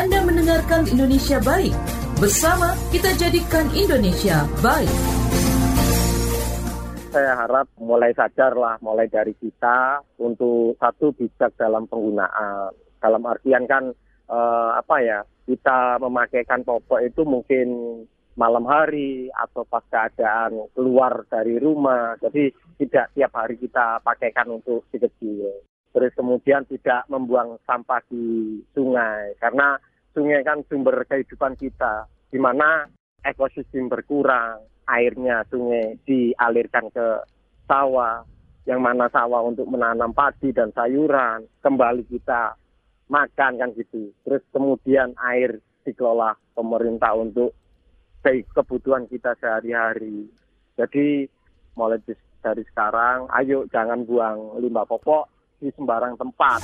Anda mendengarkan Indonesia Baik. Bersama kita jadikan Indonesia baik. Saya harap mulai sadar lah, mulai dari kita untuk satu bijak dalam penggunaan. Dalam artian kan eh, apa ya, kita memakaikan popok itu mungkin malam hari atau pas keadaan keluar dari rumah. Jadi tidak tiap hari kita pakaikan untuk si kecil. Terus kemudian tidak membuang sampah di sungai karena sungai kan sumber kehidupan kita di mana ekosistem berkurang, airnya sungai dialirkan ke sawah, yang mana sawah untuk menanam padi dan sayuran, kembali kita makan kan gitu. Terus kemudian air dikelola pemerintah untuk kebutuhan kita sehari-hari. Jadi mulai dari sekarang, ayo jangan buang limbah popok di sembarang tempat.